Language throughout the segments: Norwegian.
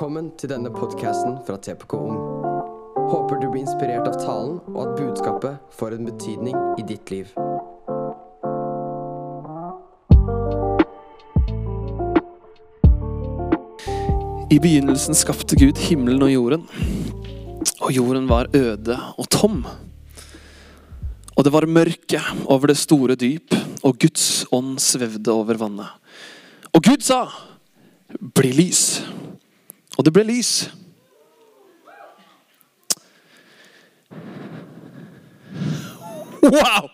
Velkommen til denne podcasten fra TPK Ung. Håper du blir inspirert av talen, og at budskapet får en betydning i ditt liv. I begynnelsen skapte Gud himmelen og jorden. Og jorden var øde og tom. Og det var mørke over det store dyp, og Guds ånd svevde over vannet. Og Gud sa, 'Bli lys'. Og det ble lys. Wow!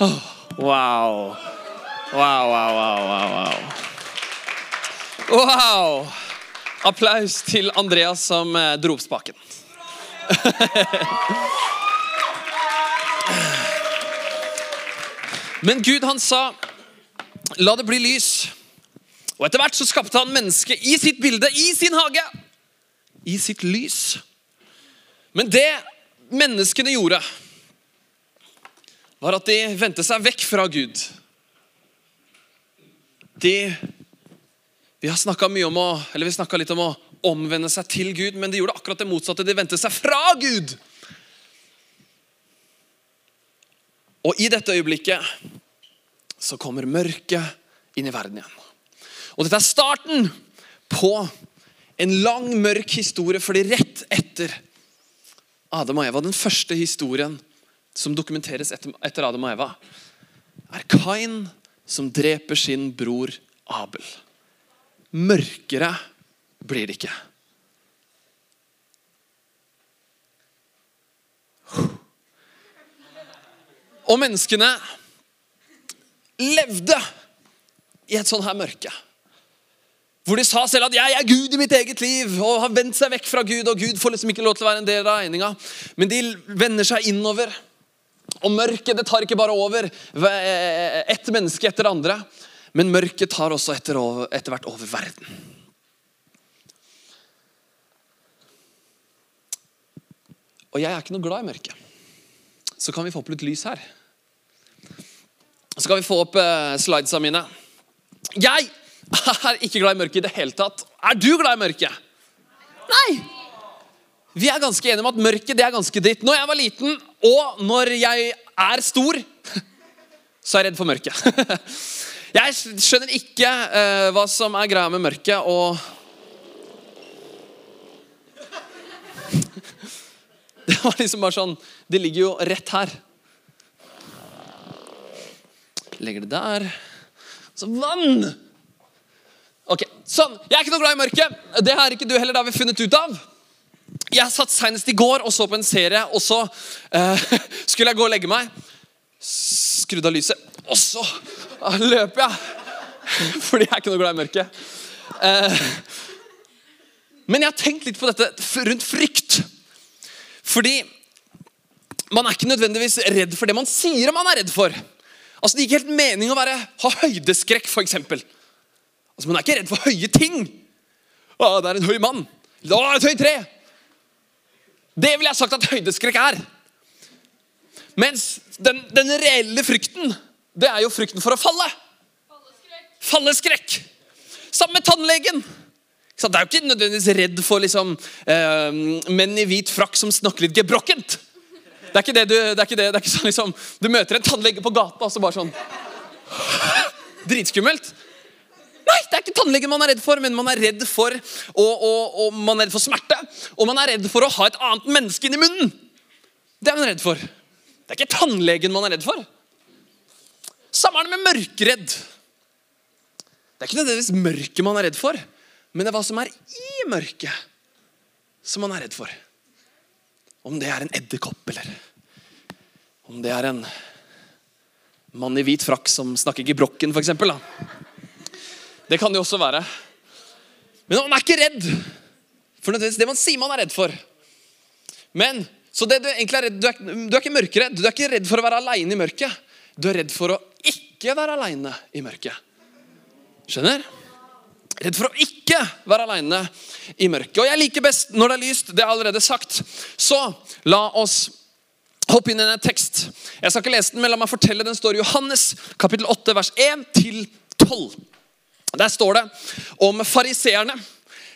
Oh, Wow. Wow, wow, wow, wow, wow. Applaus til Andreas som eh, dro opp spaken. Men Gud, han sa, la det bli lys. Og etter hvert så skapte han mennesket i sitt bilde, i sin hage. I sitt lys. Men det menneskene gjorde, var at de vendte seg vekk fra Gud. De vi har snakka litt om å omvende seg til Gud, men de gjorde akkurat det motsatte. De vendte seg fra Gud. Og i dette øyeblikket så kommer mørket inn i verden igjen. Og dette er starten på en lang, mørk historie, fordi rett etter Adam og Eva, den første historien som dokumenteres etter, Adam og Eva, er Kain som dreper sin bror Abel. Mørkere blir det ikke. Og menneskene levde i et sånt her mørke. Hvor de sa selv at 'jeg er Gud i mitt eget liv' og har vendt seg vekk fra Gud. Og Gud får liksom ikke lov til å være en del av regninga. Men de vender seg innover. Og mørket det tar ikke bare over ett menneske etter det andre. Men mørket tar også etter, etter hvert over verden. Og jeg er ikke noe glad i mørket. Så kan vi få opp litt lys her. Så kan vi få opp uh, slidesa mine. Jeg er ikke glad i mørket i det hele tatt. Er du glad i mørket? Nei! Vi er ganske enige om at mørket det er ganske dritt. Når jeg var liten, og når jeg er stor, så er jeg redd for mørket. Jeg skjønner ikke uh, hva som er greia med mørket, og Det var liksom bare sånn Det ligger jo rett her. Legger det der. Så vann! Ok, Sånn. Jeg er ikke noe glad i mørket. Det er ikke du heller, det har vi funnet ut av. Jeg satt senest i går og så på en serie, og så eh, skulle jeg gå og legge meg. Skrudd av lyset, og så uh, løper jeg. Fordi jeg er ikke noe glad i mørket. Eh, men jeg har tenkt litt på dette rundt frykt. Fordi man er ikke nødvendigvis redd for det man sier man er redd for. Altså Det gir ikke helt mening å være, ha høydeskrekk, f.eks. Altså, man er ikke redd for høye ting. Å, det er en høy mann. Å, et høyt tre. Det ville jeg sagt at høydeskrekk er. Mens den, den reelle frykten, det er jo frykten for å falle. Falleskrekk. Sammen med tannlegen. Så det er jo ikke nødvendigvis redd for liksom, eh, menn i hvit frakk som snakker litt gebrokkent. Det er ikke det du, det er ikke det, det er ikke sånn liksom, du møter en tannlege på gata og så bare sånn Dritskummelt. Nei, det er ikke tannlegen man er redd for, men man er redd for, og, og, og man er redd for smerte. Og man er redd for å ha et annet menneske inni munnen. Det er man redd for. Det er ikke tannlegen man er redd for. Samme er det med mørkredd. Det er ikke nødvendigvis mørket man er redd for, men det er hva som er i mørket, som man er redd for. Om det er en edderkopp, eller om det er en mann i hvit frakk som snakker gebrokken, f.eks. Det kan det også være. Men man er ikke redd for det man sier man er redd for. Men, så det du egentlig er redd, du er, du er ikke mørkeredd. Du er ikke redd for å være aleine i mørket. Du er redd for å ikke være aleine i mørket. Skjønner? Redd for å ikke være aleine i mørket. Og jeg liker best når det er lyst. Det er allerede sagt. Så la oss hoppe inn i en tekst. Jeg skal ikke lese den, men la meg fortelle. Den står i Johannes kapittel 8, vers 1 til 12. Der står det om fariseerne.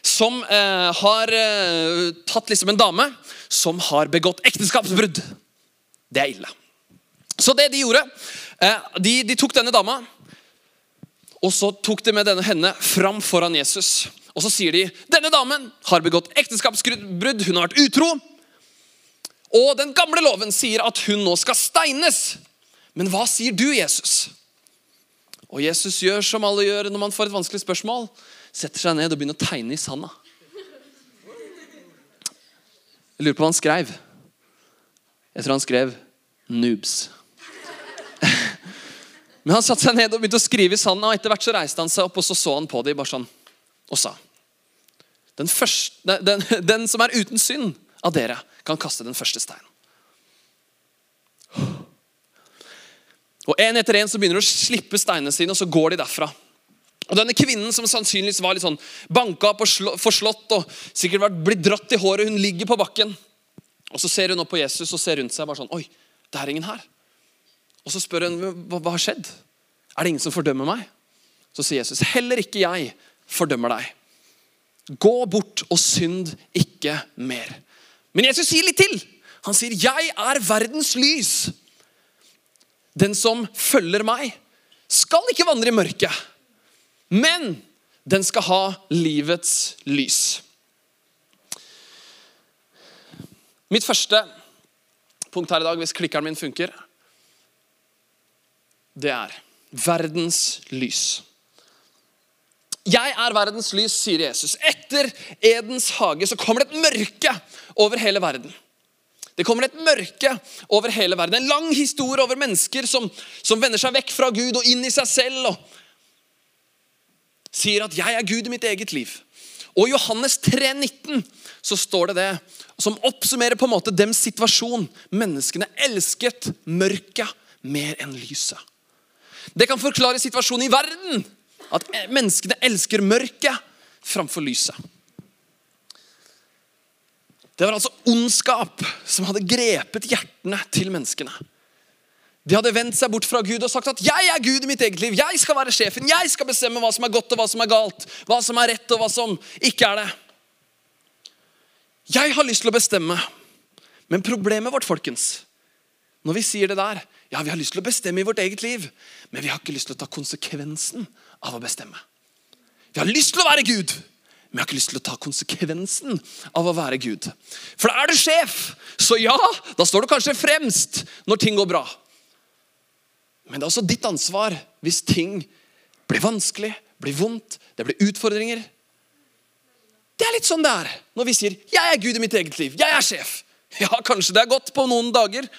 som eh, har eh, tatt liksom en dame som har begått ekteskapsbrudd. Det er ille. Så det de gjorde eh, de, de tok denne dama, og så tok de med denne henne fram foran Jesus. Og så sier de denne damen har begått ekteskapsbrudd, hun har vært utro. Og den gamle loven sier at hun nå skal steines. Men hva sier du, Jesus? Og Jesus gjør som alle gjør når man får et vanskelig spørsmål. Setter seg ned og begynner å tegne i sanda. Jeg lurer på hva han skrev. Jeg tror han skrev 'noobs'. Men han satte seg ned og begynte å skrive i sanda, og etter hvert så reiste han seg opp og så så han på dem bare sånn, og sa den, første, den, den som er uten synd av dere, kan kaste den første steinen. Og En etter en så begynner de å slippe steinene sine, og så går de derfra. Og Denne kvinnen som sannsynligvis var litt sånn banka opp og forslått og sikkert vært blitt dratt i håret, hun ligger på bakken. Og Så ser hun opp på Jesus og ser rundt seg bare sånn Oi, det er ingen her. Og Så spør hun hva, hva har skjedd. Er det ingen som fordømmer meg? Så sier Jesus heller ikke jeg fordømmer deg. Gå bort og synd ikke mer. Men Jesus sier litt til. Han sier, 'Jeg er verdens lys'. Den som følger meg, skal ikke vandre i mørket, men den skal ha livets lys. Mitt første punkt her i dag, hvis klikkeren min funker, det er verdens lys. Jeg er verdens lys, sier Jesus. Etter Edens hage så kommer det et mørke over hele verden. Det kommer et mørke over hele verden. En lang historie over mennesker som, som vender seg vekk fra Gud og inn i seg selv. og Sier at 'jeg er Gud i mitt eget liv'. Og I Johannes 3, 19 så står det det, som oppsummerer på en måte dems situasjon. Menneskene elsket mørket mer enn lyset. Det kan forklare situasjonen i verden. At menneskene elsker mørket framfor lyset. Det var altså ondskap som hadde grepet hjertene til menneskene. De hadde vendt seg bort fra Gud og sagt at 'jeg er Gud i mitt eget liv'. 'Jeg skal være sjefen. Jeg skal bestemme hva som er godt og hva som er galt'. Hva som er rett og hva som ikke er det. Jeg har lyst til å bestemme. Men problemet vårt, folkens, når vi sier det der Ja, vi har lyst til å bestemme i vårt eget liv, men vi har ikke lyst til å ta konsekvensen av å bestemme. Vi har lyst til å være Gud, men jeg har ikke lyst til å ta konsekvensen av å være Gud. For da er du sjef, så ja, da står du kanskje fremst når ting går bra. Men det er også ditt ansvar hvis ting blir vanskelig, blir vondt, det blir utfordringer. Det er litt sånn det er når vi sier 'Jeg er Gud i mitt eget liv'. Jeg er sjef. Ja, kanskje det er godt på noen dager,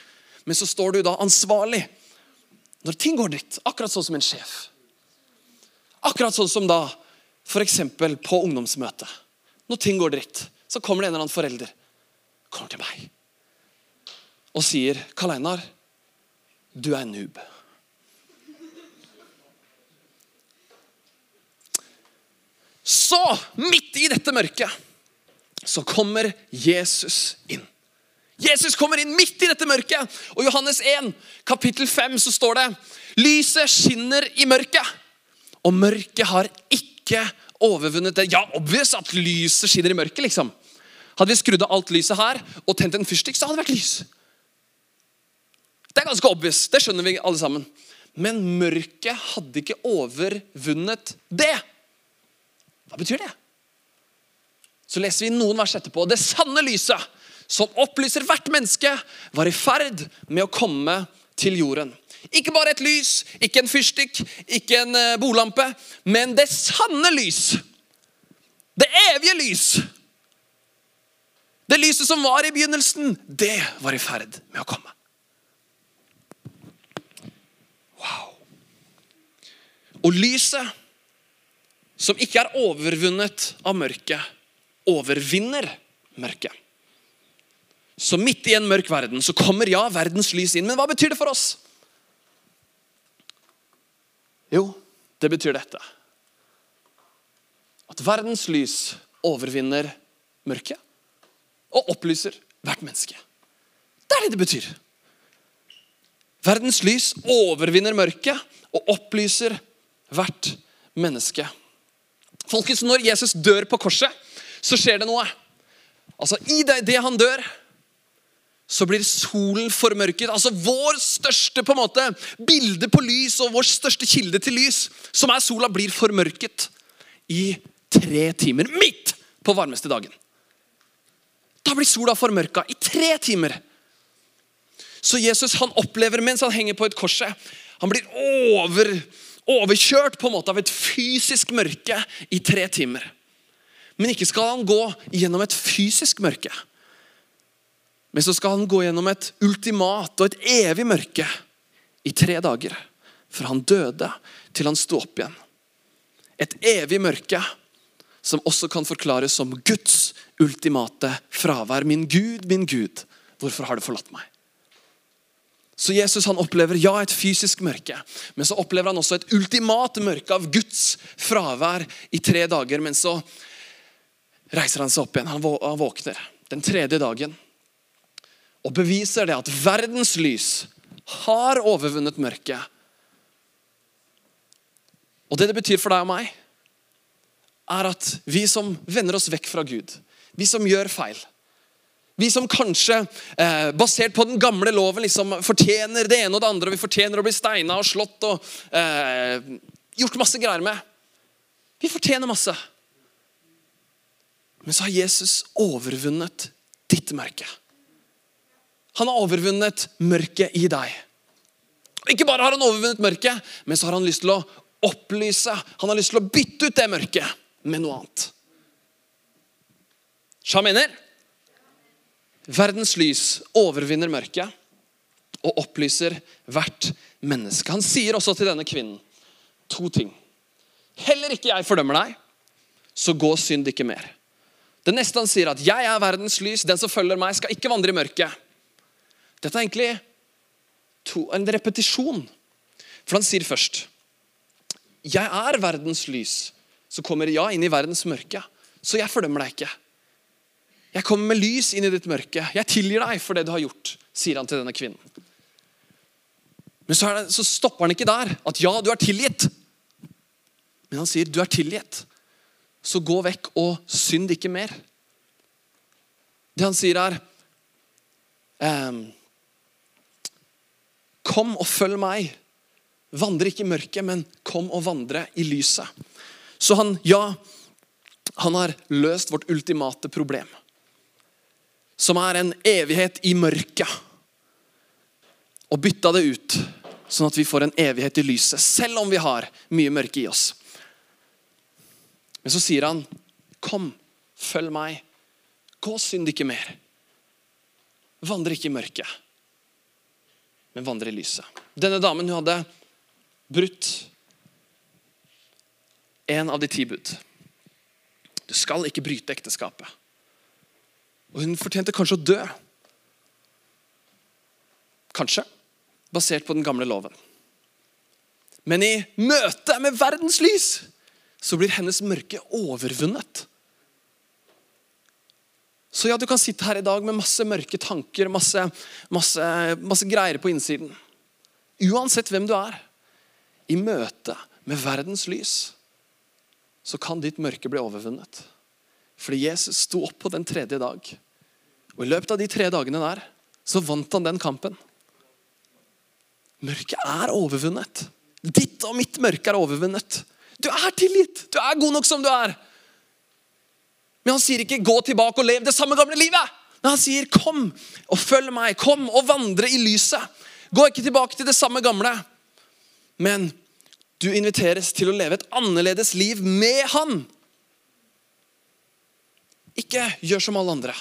men så står du da ansvarlig når ting går dritt. Akkurat sånn som en sjef. Akkurat sånn som da F.eks. på ungdomsmøtet. Når ting går dritt, så kommer det en eller annen forelder kommer til meg og sier 'Karl Einar, du er en noob'. Så, midt i dette mørket, så kommer Jesus inn. Jesus kommer inn midt i dette mørket. Og Johannes 1, kapittel 5, så står det Lyset skinner i mørket, og mørket har ikke overvunnet det. Ja, obvious at lyset skinner i mørket, liksom. Hadde vi skrudd av alt lyset her og tent en fyrstikk, så hadde det vært lys. Det er ganske obvious. Det skjønner vi alle sammen. Men mørket hadde ikke overvunnet det. Hva betyr det? Så leser vi noen vers etterpå. Det sanne lyset, som opplyser hvert menneske, var i ferd med å komme til jorden. Ikke bare et lys, ikke en fyrstikk, ikke en eh, bolampe, men det sanne lys. Det evige lys. Det lyset som var i begynnelsen, det var i ferd med å komme. Wow. Og lyset, som ikke er overvunnet av mørket, overvinner mørket. Så midt i en mørk verden så kommer ja, verdens lys inn. Men hva betyr det for oss? Jo, det betyr dette. At verdens lys overvinner mørket og opplyser hvert menneske. Det er det det betyr. Verdens lys overvinner mørket og opplyser hvert menneske. Folkens, Når Jesus dør på korset, så skjer det noe. Altså, I det, det han dør, så blir solen formørket. Altså vår største på en måte, bilde på lys og vår største kilde til lys, som er sola, blir formørket i tre timer. Midt på varmeste dagen. Da blir sola formørka i tre timer. Så Jesus han opplever mens han henger på et korset Han blir over, overkjørt på en måte av et fysisk mørke i tre timer. Men ikke skal han gå gjennom et fysisk mørke. Men så skal han gå gjennom et ultimat og et evig mørke i tre dager. Fra han døde til han sto opp igjen. Et evig mørke som også kan forklares som Guds ultimate fravær. Min Gud, min Gud, hvorfor har du forlatt meg? Så Jesus han opplever ja, et fysisk mørke, men så opplever han også et ultimat mørke av Guds fravær i tre dager. Men så reiser han seg opp igjen. Han våkner den tredje dagen og beviser det at verdens lys har overvunnet mørket. Og det det betyr for deg og meg, er at vi som vender oss vekk fra Gud, vi som gjør feil Vi som kanskje, eh, basert på den gamle loven, liksom fortjener det ene og det andre, og vi fortjener å bli steina og slått og eh, gjort masse greier med Vi fortjener masse. Men så har Jesus overvunnet ditt mørke. Han har overvunnet mørket i deg. Ikke bare har han overvunnet mørket, men så har han lyst til å opplyse. Han har lyst til å bytte ut det mørket med noe annet. Sja mener? Verdens lys overvinner mørket og opplyser hvert menneske. Han sier også til denne kvinnen to ting. Heller ikke jeg fordømmer deg, så gå synd ikke mer. Det neste han sier, at 'jeg er verdens lys', den som følger meg, skal ikke vandre i mørket. Dette er egentlig to, en repetisjon. For han sier først Jeg er verdens lys. Så kommer ja inn i verdens mørke. Så jeg fordømmer deg ikke. Jeg kommer med lys inn i ditt mørke. Jeg tilgir deg for det du har gjort, sier han til denne kvinnen. Men så, det, så stopper han ikke der. At ja, du er tilgitt. Men han sier du er tilgitt. Så gå vekk og synd ikke mer. Det han sier, er um, Kom og følg meg. Vandre ikke i mørket, men kom og vandre i lyset. Så han, ja, han har løst vårt ultimate problem. Som er en evighet i mørket. Og bytta det ut, sånn at vi får en evighet i lyset. Selv om vi har mye mørke i oss. Men så sier han, 'Kom, følg meg. Gå synd ikke mer.' Vandre ikke i mørket men vandre i lyset. Denne damen hun hadde brutt en av de ti bud. Du skal ikke bryte ekteskapet. Og hun fortjente kanskje å dø. Kanskje basert på den gamle loven. Men i møte med verdens lys så blir hennes mørke overvunnet. Ja, du kan sitte her i dag med masse mørke tanker, masse, masse, masse greier på innsiden. Uansett hvem du er. I møte med verdens lys så kan ditt mørke bli overvunnet. Fordi Jesus sto opp på den tredje dag. Og i løpet av de tre dagene der så vant han den kampen. Mørket er overvunnet. Ditt og mitt mørke er overvunnet. Du er tilgitt. Du er god nok som du er. Men han sier ikke 'gå tilbake og lev det samme gamle livet'. Men han sier 'kom og følg meg'. Kom og vandre i lyset. Gå ikke tilbake til det samme gamle. Men du inviteres til å leve et annerledes liv med han. Ikke gjør som alle andre.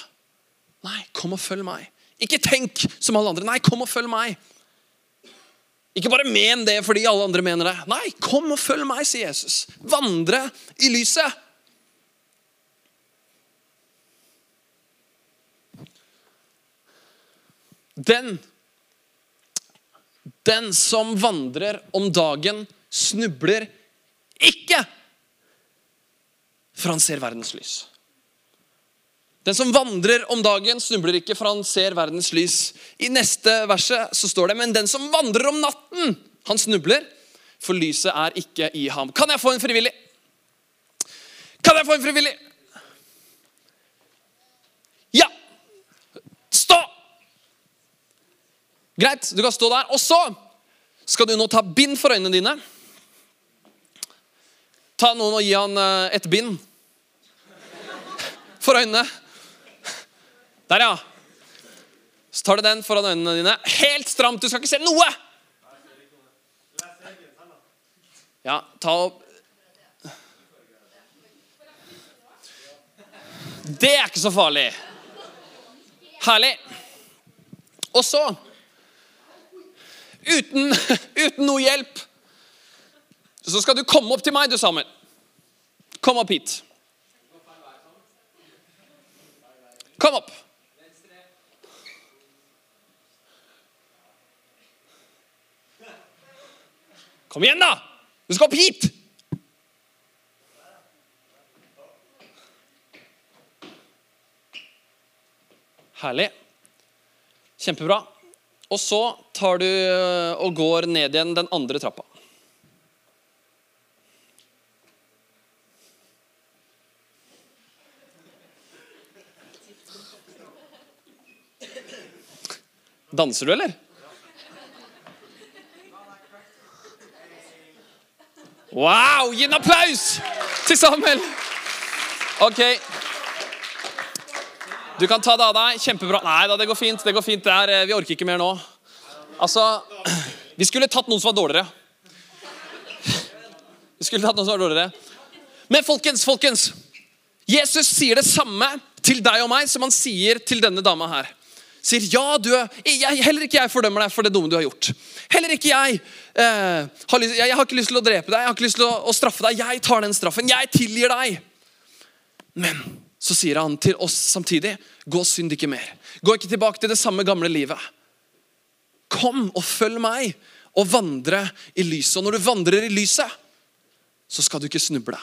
Nei, kom og følg meg. Ikke tenk som alle andre. Nei, kom og følg meg. Ikke bare men det fordi alle andre mener det. Nei, kom og følg meg, sier Jesus. Vandre i lyset. Den Den som vandrer om dagen, snubler ikke, for han ser verdens lys. Den som vandrer om dagen, snubler ikke, for han ser verdens lys. I neste verset så står det, men den som vandrer om natten, han snubler, for lyset er ikke i ham. Kan jeg få en frivillig? Kan jeg få en frivillig? Greit, du kan stå der. Og så skal du nå ta bind for øynene dine. Ta noen og gi han eh, et bind for øynene. Der, ja. Så tar du den foran øynene dine. Helt stramt. Du skal ikke se noe. Ja, ta opp Det er ikke så farlig. Herlig. Og så, uten, uten noe hjelp, så skal du komme opp til meg, du, Samuel. Kom opp hit. Kom opp. Kom igjen, da! Du skal opp hit! Herlig. Kjempebra. Og så tar du øh, og går ned igjen den andre trappa. Danser du, eller? Wow! Gi en applaus til Samuel! Ok. Du kan ta det av deg. Kjempebra. Nei da, det går fint. det går fint. Det er, eh, vi orker ikke mer nå. Altså, Vi skulle tatt noen som var dårligere. Vi skulle tatt noen som var dårligere. Men folkens, folkens. Jesus sier det samme til deg og meg som han sier til denne dama her. Sier ja, du jeg, heller ikke jeg fordømmer deg for det dumme du har gjort. Heller ikke jeg. Eh, har lyst, jeg, jeg har ikke lyst til å drepe deg, jeg har ikke lyst til å, å straffe deg. Jeg tar den straffen. Jeg tilgir deg. Men så sier han til oss samtidig gå og synd ikke mer. Gå ikke tilbake til det samme gamle livet. Kom og følg meg og vandre i lyset. Og når du vandrer i lyset, så skal du ikke snuble.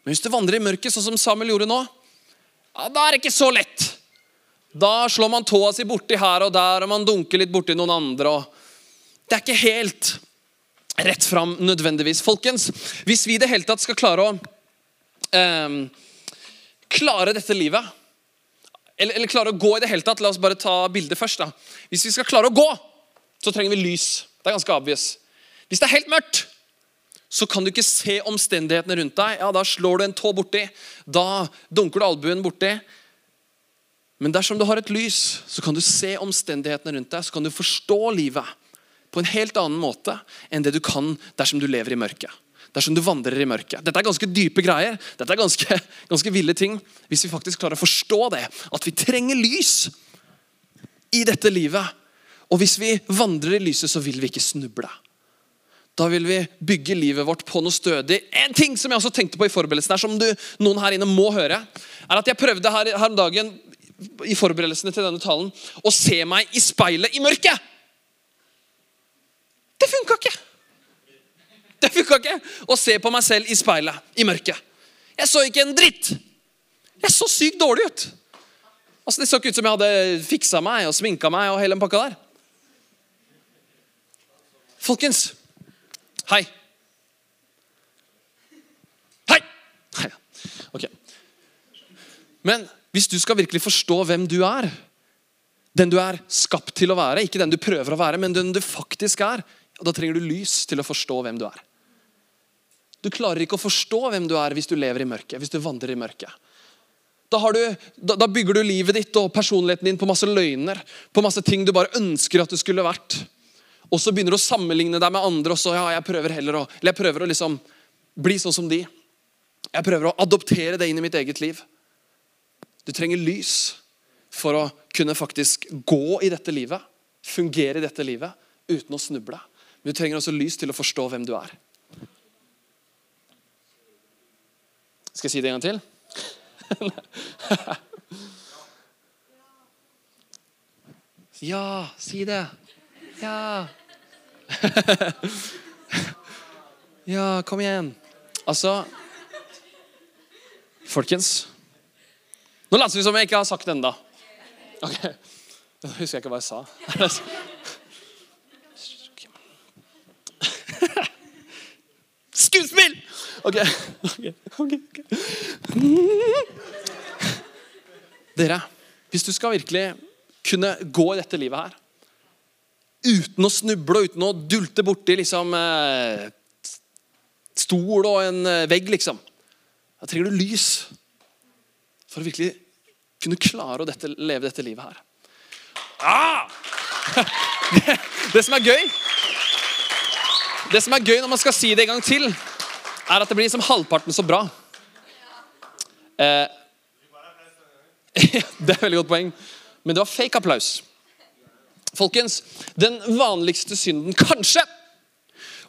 Men hvis du vandrer i mørket, sånn som Samuel gjorde nå, ja, da er det ikke så lett. Da slår man tåa si borti her og der, og man dunker litt borti noen andre. Det er ikke helt rett fram nødvendigvis. Folkens, hvis vi i det hele tatt skal klare å eh, klare dette livet eller, eller, klare å gå i det hele tatt La oss bare ta bildet først. da. Hvis vi skal klare å gå, så trenger vi lys. Det er ganske obvious. Hvis det er helt mørkt, så kan du ikke se omstendighetene rundt deg. Ja, Da slår du en tå borti. Da dunker du albuen borti. Men dersom du har et lys, så kan du se omstendighetene rundt deg. Så kan du forstå livet på en helt annen måte enn det du kan dersom du lever i mørket. Dersom du vandrer i mørket. Dette er ganske dype greier. Dette er ganske, ganske ville ting. Hvis vi faktisk klarer å forstå det, at vi trenger lys i dette livet. Og hvis vi vandrer i lyset, så vil vi ikke snuble. Da vil vi bygge livet vårt på noe stødig. En ting som jeg også tenkte på i forberedelsen, her, som du, noen her inne må høre, er at jeg prøvde her, her om dagen i forberedelsene til denne talen å se meg i speilet i mørket. Det funka ikke. Det funka ikke å se på meg selv i speilet i mørket. Jeg så ikke en dritt. Jeg så sykt dårlig ut. Altså, Det så ikke ut som jeg hadde fiksa meg og sminka meg og hele den pakka der. Folkens, hei. Hei! Hei. Ok. Men hvis du skal virkelig forstå hvem du er, den du er skapt til å være, ikke den du prøver å være, men den du faktisk er, da trenger du lys til å forstå hvem du er. Du klarer ikke å forstå hvem du er hvis du lever i mørket, hvis du vandrer i mørket. Da, du, da, da, bygger du livet ditt og personligheten din på masse løgner, på masse ting du bare ønsker at du skulle vært. Og så begynner du å sammenligne deg med andre. og så, ja, jeg prøver heller å, eller jeg prøver å liksom bli sånn som de. Jeg prøver å adoptere det inn i mitt eget liv. Du trenger lys for å kunne faktisk gå i dette livet, fungere i dette livet, uten å snuble. Men du trenger også lys til å forstå hvem du er. Skal jeg si det en gang til? ja, si det. Ja. ja, kom igjen. Altså Folkens nå later vi som jeg ikke har sagt det ennå. Okay. Nå husker jeg ikke hva jeg sa. Skuespill! Ok. ok, okay. Dere, hvis du skal virkelig kunne gå i dette livet her uten å snuble og uten å dulte borti liksom eh, stol og en eh, vegg, liksom. Da trenger du lys for å virkelig kunne klare å dette, leve dette livet her. Ah! Det, det som er gøy Det som er gøy når man skal si det en gang til, er at det blir liksom halvparten så bra. Eh, det er veldig godt poeng. Men det var fake applaus. Folkens, den vanligste synden, kanskje,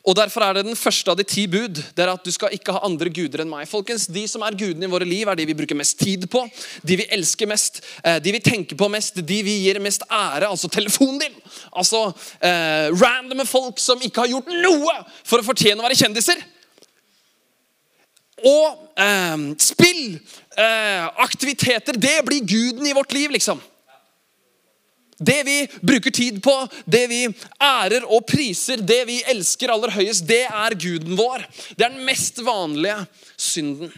og Derfor er det den første av de ti bud. Det er at Du skal ikke ha andre guder enn meg. Folkens, De som er gudene i våre liv, er de vi bruker mest tid på, de vi elsker mest, eh, de vi tenker på mest, de vi gir mest ære. Altså telefonen din. Altså eh, randomme folk som ikke har gjort noe for å fortjene å være kjendiser. Og eh, spill, eh, aktiviteter, det blir guden i vårt liv, liksom. Det vi bruker tid på, det vi ærer og priser, det vi elsker aller høyest, det er guden vår. Det er den mest vanlige synden.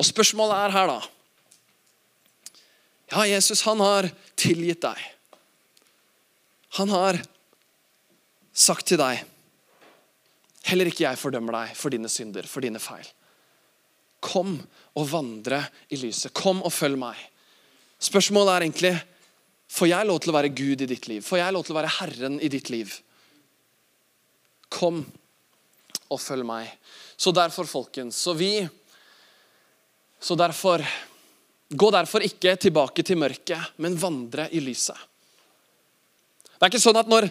Og spørsmålet er her, da Ja, Jesus, han har tilgitt deg. Han har sagt til deg Heller ikke jeg fordømmer deg for dine synder, for dine feil. Kom og vandre i lyset. Kom og følg meg. Spørsmålet er egentlig Får jeg lov til å være Gud i ditt liv? Får jeg lov til å være Herren i ditt liv? Kom og følg meg. Så derfor, folkens, så vi Så derfor Gå derfor ikke tilbake til mørket, men vandre i lyset. Det er ikke sånn at når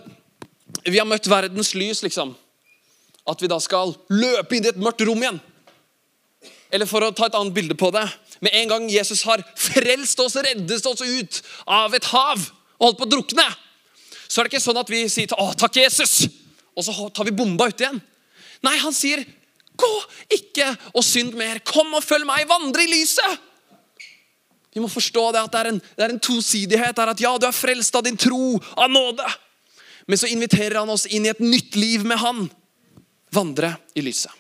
vi har møtt verdens lys, liksom, at vi da skal løpe inn i et mørkt rom igjen. Eller for å ta et annet bilde på det Med en gang Jesus har frelst oss, reddet oss ut av et hav og holdt på å drukne, så er det ikke sånn at vi sier til, 'Å, takk, Jesus', og så tar vi bomba ut igjen. Nei, han sier, 'Gå ikke og synd mer. Kom og følg meg. Vandre i lyset.' Vi må forstå det at det er en, det er en tosidighet. Det er at ja, du er frelst av din tro, av nåde. Men så inviterer han oss inn i et nytt liv med han. Vandre i lyset.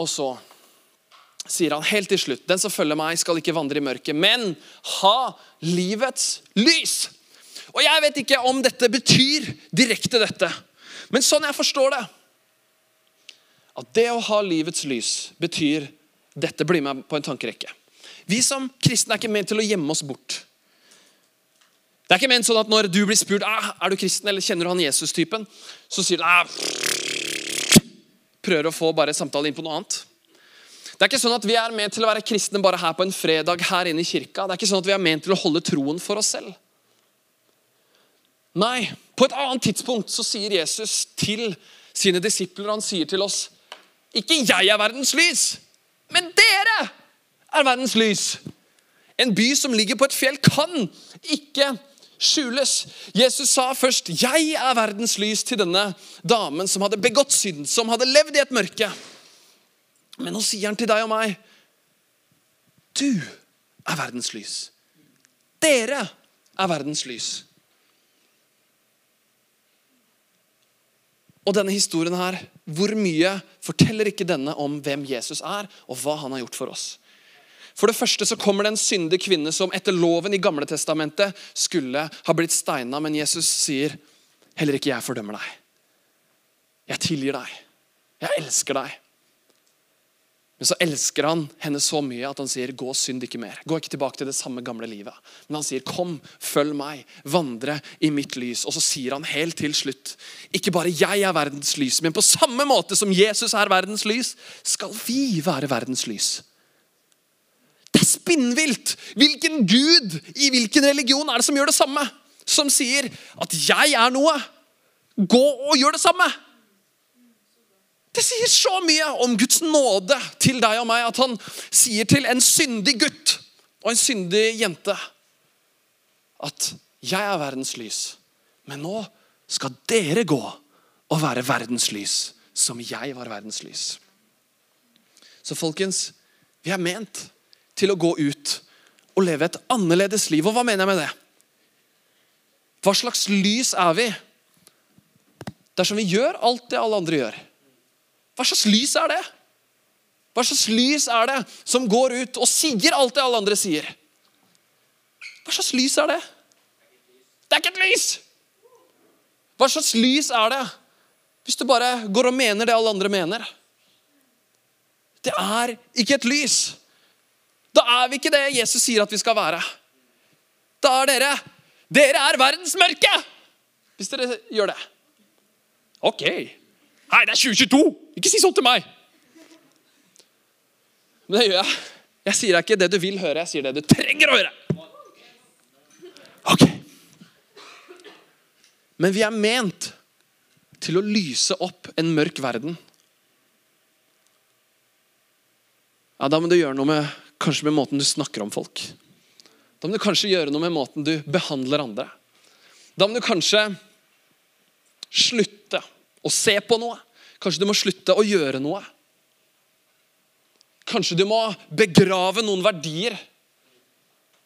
Og så sier han helt til slutt Den som følger meg, skal ikke vandre i mørket, men ha livets lys. Og Jeg vet ikke om dette betyr direkte dette, men sånn jeg forstår det At det å ha livets lys betyr dette. Bli med på en tankerekke. Vi som kristne er ikke ment til å gjemme oss bort. Det er ikke ment sånn at når du blir spurt ah, er du kristen eller kjenner du han Jesus-typen, så sier du ah, prøver å få bare samtale inn på noe annet. Det er ikke sånn at Vi er ment til å være kristne bare her på en fredag her inne i kirka. Det er ikke sånn at vi er ment til å holde troen for oss selv. Nei, på et annet tidspunkt så sier Jesus til sine disipler Han sier til oss Ikke jeg er verdens lys, men dere er verdens lys. En by som ligger på et fjell, kan ikke skjules. Jesus sa først 'Jeg er verdens lys' til denne damen som hadde begått synd, som hadde levd i et mørke. Men nå sier han til deg og meg 'Du er verdens lys'. Dere er verdens lys. Og denne historien her, hvor mye forteller ikke denne om hvem Jesus er, og hva han har gjort for oss? For det første så kommer det en syndig kvinne som etter loven i gamle testamentet skulle ha blitt steina, men Jesus sier, 'Heller ikke jeg fordømmer deg. Jeg tilgir deg. Jeg elsker deg.' Men så elsker han henne så mye at han sier, 'Gå synd ikke mer.' Gå ikke tilbake til det samme gamle livet. Men han sier, 'Kom, følg meg, vandre i mitt lys.' Og så sier han helt til slutt, 'Ikke bare jeg er verdens lys, men på samme måte som Jesus er verdens lys, skal vi være verdens lys.' Spinnvilt! Hvilken gud i hvilken religion er det som gjør det samme? Som sier at 'jeg er noe'. Gå og gjør det samme. Det sier så mye om Guds nåde til deg og meg at han sier til en syndig gutt og en syndig jente at 'jeg er verdens lys', men nå skal dere gå og være verdens lys som jeg var verdens lys. Så folkens, vi er ment til å gå ut og leve et annerledes liv. Og hva mener jeg med det? Hva slags lys er vi dersom vi gjør alt det alle andre gjør? Hva slags lys er det? Hva slags lys er det som går ut og sier alt det alle andre sier? Hva slags lys er det? Det er ikke et lys! Hva slags lys er det hvis du bare går og mener det alle andre mener? Det er ikke et lys. Da er vi ikke det Jesus sier at vi skal være. Da er dere Dere er verdens mørke! Hvis dere gjør det. Ok. Nei, det er 2022! Ikke si sånn til meg! Men det gjør jeg. Jeg sier deg ikke det du vil høre, jeg sier det du trenger å høre. Ok. Men vi er ment til å lyse opp en mørk verden. Ja, Da må du gjøre noe med, kanskje med måten du snakker om folk. Da må du kanskje gjøre noe med måten du behandler andre. Da må du kanskje slutte å se på noe. Kanskje du må slutte å gjøre noe. Kanskje du må begrave noen verdier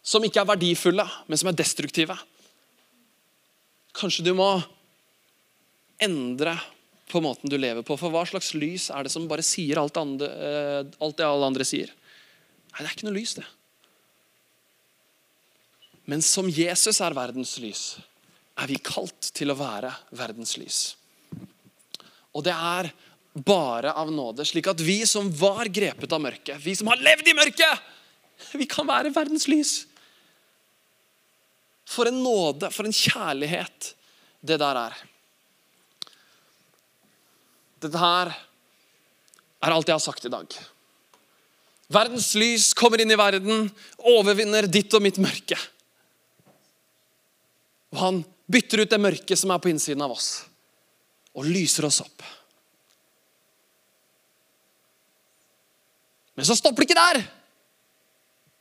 som ikke er verdifulle, men som er destruktive. Kanskje du må endre på måten du lever på. For hva slags lys er det som bare sier alt, andre, eh, alt det alle andre sier? Nei, det er ikke noe lys, det. Men som Jesus er verdens lys, er vi kalt til å være verdens lys. Og det er bare av nåde, slik at vi som var grepet av mørket, vi som har levd i mørket, vi kan være verdens lys. For en nåde, for en kjærlighet det der er. Dette her er alt jeg har sagt i dag. Verdens lys kommer inn i verden, overvinner ditt og mitt mørke. Og han bytter ut det mørket som er på innsiden av oss, og lyser oss opp. Men så stopper det ikke der.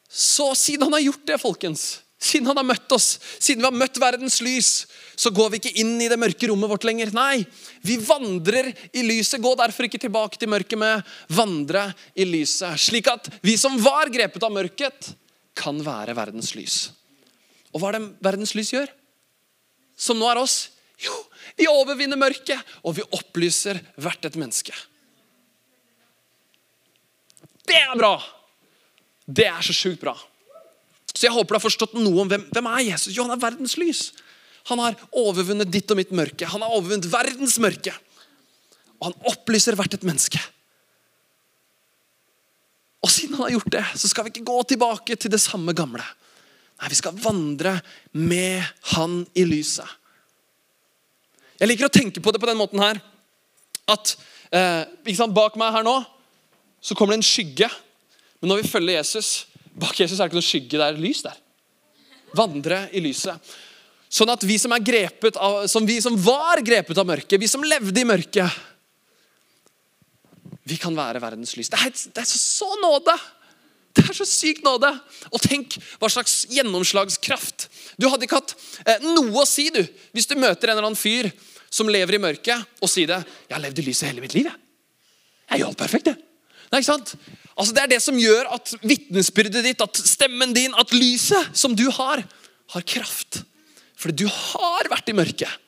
Så siden han har gjort det, folkens, siden han har møtt oss, siden vi har møtt verdens lys, så går vi ikke inn i det mørke rommet vårt lenger. Nei, vi vandrer i lyset. Gå derfor ikke tilbake til mørket med vandre i lyset. Slik at vi som var grepet av mørket, kan være verdens lys. Og hva er det verdens lys gjør? Som nå er oss? Jo, vi overvinner mørket, og vi opplyser hvert et menneske. Det er bra! Det er så sjukt bra. Så jeg håper du har forstått noe om hvem, hvem er Jesus. Jo, han er verdens lys. Han har overvunnet ditt og mitt mørke. Han har overvunnet verdens mørke. Og han opplyser hvert et menneske. Og siden han har gjort det, så skal vi ikke gå tilbake til det samme gamle. Nei, vi skal vandre med han i lyset. Jeg liker å tenke på det på den måten her. At eh, Bak meg her nå så kommer det en skygge. Men når vi følger Jesus, bak Jesus er det ikke noe skygge, det er lys der. Vandre i lyset. Sånn at vi som av, som vi som var grepet av mørket, vi som levde i mørket, vi kan være verdens lys. Det er, det er så, så nåde! Det er så sykt nåde. Og tenk hva slags gjennomslagskraft. Du hadde ikke hatt eh, noe å si du, hvis du møter en eller annen fyr som lever i mørket, og sier det. 'Jeg har levd i lyset hele mitt liv.' Jeg, jeg gjør alt perfekt, jeg. Nei, ikke sant? Altså, det er det som gjør at vitnesbyrdet ditt, at stemmen din, at lyset som du har, har kraft. Fordi du har vært i mørket.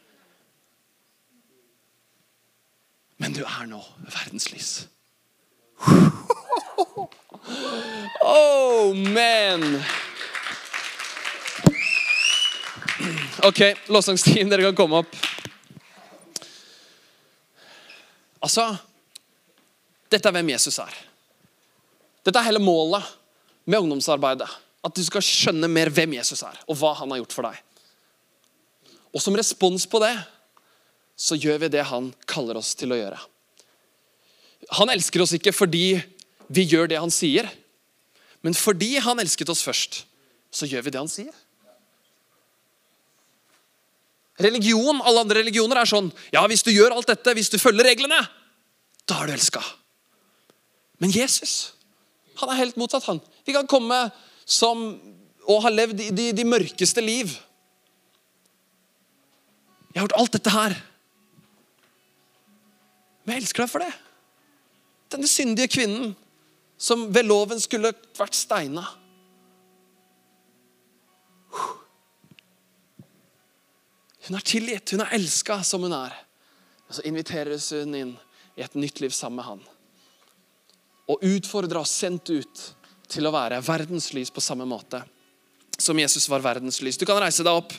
Men du er nå verdenslys. Oh, man! Ok, lovsangsteam, dere kan komme opp. Altså Dette er hvem Jesus er. Dette er hele målet med ungdomsarbeidet. At du skal skjønne mer hvem Jesus er, og hva han har gjort for deg. Og som respons på det så gjør vi det han kaller oss til å gjøre. Han elsker oss ikke fordi vi gjør det han sier, men fordi han elsket oss først, så gjør vi det han sier. Religion, Alle andre religioner er sånn ja, hvis du gjør alt dette, hvis du følger reglene, da er du elska. Men Jesus, han er helt motsatt. han. Vi kan komme som og ha levd i de, de mørkeste liv. Jeg har gjort alt dette her. Men jeg elsker deg for det. Denne syndige kvinnen som ved loven skulle vært steina. Hun er tilgitt, hun er elska som hun er. Og Så inviteres hun inn i et nytt liv sammen med han. Og utfordra og sendt ut til å være verdenslys på samme måte som Jesus var verdenslys. Du kan reise deg opp.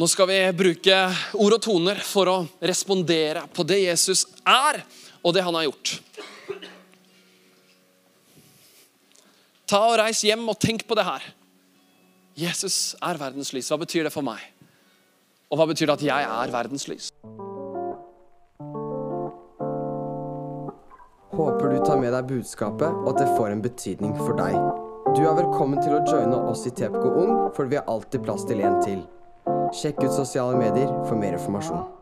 Nå skal vi bruke ord og toner for å respondere på det Jesus er, og det han har gjort. Ta og Reis hjem og tenk på det her. Jesus er verdenslys. Hva betyr det for meg? Og hva betyr det at jeg er verdens med deg budskapet, og at det får en betydning for deg. Du er velkommen til å joine oss i TPK Ung, for vi har alltid plass til en til. Sjekk ut sosiale medier for mer informasjon.